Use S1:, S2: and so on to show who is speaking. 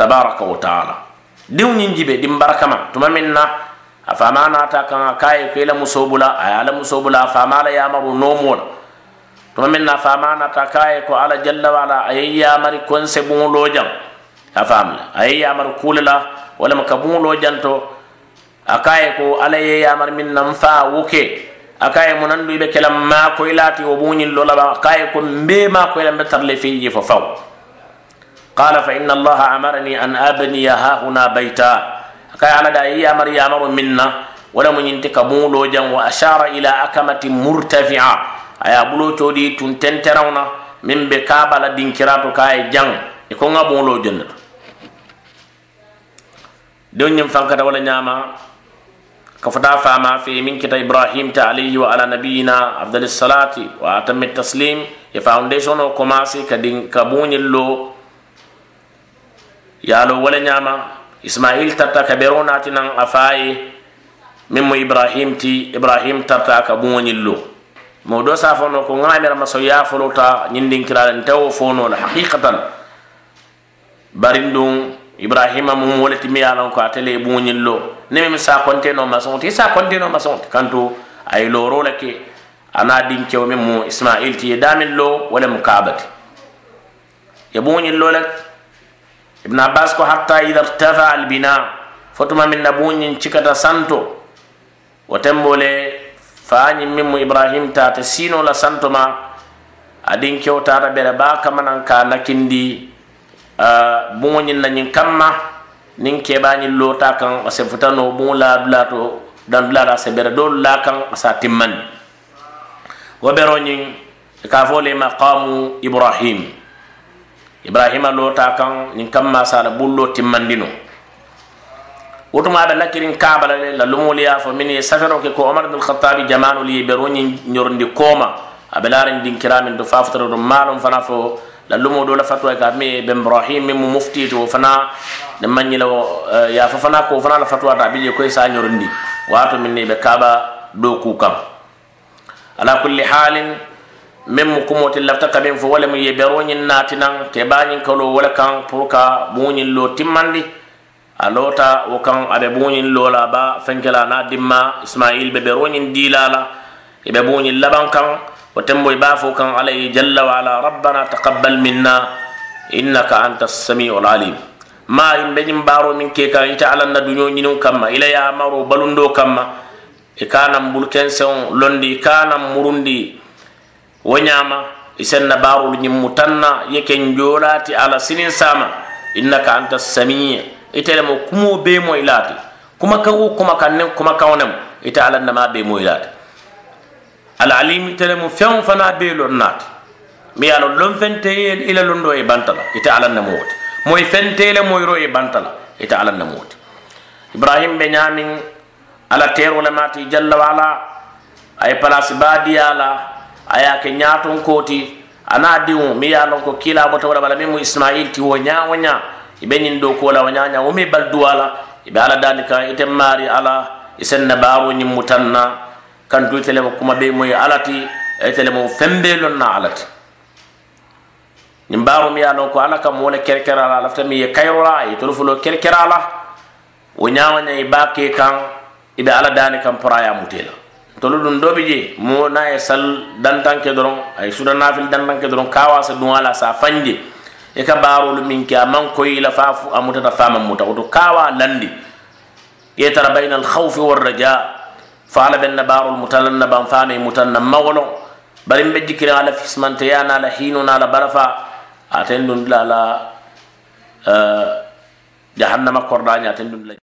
S1: tabaraka wa taala diw ñiŋ jibe diŋ barakama tuma min na a faama naata kaŋ a ka ye ko i la musoo bula a ye a la musoo bula a faama la yamaru noomoo la tuma min na a faama naata ka ye ko alla jalla waala a ye yamari konse buŋoloo jaŋ a faamu la a ye yamari kuule la wo lema ka buŋoloo janto a ka ye ko alla ye yamari miŋ naŋ faa wo ke a ka ye munaŋ du i be ke la maakoyilaati wo buŋo ñiŋ loo laba a ka ye ko mbeemaakoyila n be tara le feeji fo faw قال فإن الله أمرني أن أبني ها هنا بيتا كاي على داي أمر يأمر منا ولا ينتك مولو جن وأشار إلى أكمة مرتفعة أي أبلو تودي تنتن ترونا من بكابة لدينكراتو كاي جن يكون مولو جن دون ينفنك ولا نعمة كفدا فما في من كتا إبراهيم تعليه وعلى نبينا أفضل الصلاة وأتم التسليم يفاونديشن وكماسي كدين كبوني اللو yalo wala nyama ismail tarta ka beru nati nan afayi min mu ibrahim ti ibrahim tarta ka bunyillo mo do sa fono ko ngamira maso ya folo ta nyindin kiraren tawo fono la haqiqatan barindun ibrahim mu wolati mi yalan ko atele bunyillo ne mi sa konte no maso ti sa konte no maso kanto ay lo rolake ana din kewmi mu ismail ti damillo wala mukabati ya bunyillo lak ibn abbas ko hatta ida irtafa albina fotuma min na buñin cikata santo wo tembole fañin min mu ibrahim tata sinola santo ma adin kewtata ɓere ba kamanan ka nakindi uh, buñin nañin kamma nin keɓañin lota kan ase futano bu laulato dandulata ase ɓere ɗo la kan asa timmandi wo ɓeroñin ka fole maqamu ibrahim ibrahima lota kan nin kam masala bullo timmandino wotumaɓe nakirin kabala le la lumoolu ya fo min ye safero ke ko omar ibnul khatabi jamanolu ye ɓeroñin ñorondi kooma aɓe laarin dinkiramin to fafotere to maalum fana fo la lumo do la fatuway ka mi ɓe brahim min mo mofti to fana ne mañila o eh, yafo fana ko fana la fatuwata a ɓiƴe koye sa ñorondi wato min ne ɓe kaaɓa ɗo kuu kam ala kulli halin meŋ mu kumo te lafita ka meŋ fo wo lemu ye beroñiŋ naatinaŋ te bañiŋ kalo wo le kaŋ pour ka buŋoñiŋ lo timmandi a loota wo kaŋ a be buŋoñiŋ lo la ba fenkela na dimma ismail be beroñiŋ diila la i be buŋoñiŋ labaŋ kaŋ wo tembo i baa fo kaŋ alla ye jalla wa ala rabbana taqabbal minna innaka anta assamiu alalim ma in be ñiŋ baaro miŋ ke kaŋ ite alla na duño ñiniŋ kamma ila ye amaro balundo kamma i ka naŋ bulu kenseŋo londi i ka naŋ murundi wo ñama i senna barolu ñimmu tanna ye ken jolati ala sinin sama innaka anta samiye itelemo kumo bemo ilati kuma kawo kuma kanne kuma kawnem ita ala nama bemo ilati ala alim itelemo fiyan fana belo nati mi ala lon fente yen ila londo e bantala ita ala nama wote moy fente le moy ro e bantala ita ala nama wote ibrahim be nyamin ala tero le mati jalla wala ay place badiyala aya ke ñaton koti ana diŋo mi ye lon ko kilabo tawara bala miŋ mu ismail ti wo ña wo ña i be ñiŋ do kola wo ña ña wo mi balduwa la i be ala dali kaŋ ite maari ala i seŋ na baaro ñiŋ mu taŋ na kantu ite lemo kuma be moyi ala ti ite lemo fembe loŋ na ala ti ñiŋ baaro mi ye lon ko ala ka moo le kerekera la lafita mi ye kayirola a ye tolu fulo kerekera la wo ñawo ña i baa kee kaŋ i be ala dali kaŋ poraya mute la tolu ɗum doɓi je mona e sal dantanke doron ay suda nafil dantanke doron kawa sa ɗum ala sa fanje e ka barolu min ke aman koyila fa fu amutata fa man muta oto kawa landi yetara bayna al khawfi war raja fa ala benna barol mutalan na ban fami e mutanna mawolon bari mbe jikira ala fismante ya na ala hino na ala barafa aten ɗum la la eh, jahannama korɗañi aten ɗum la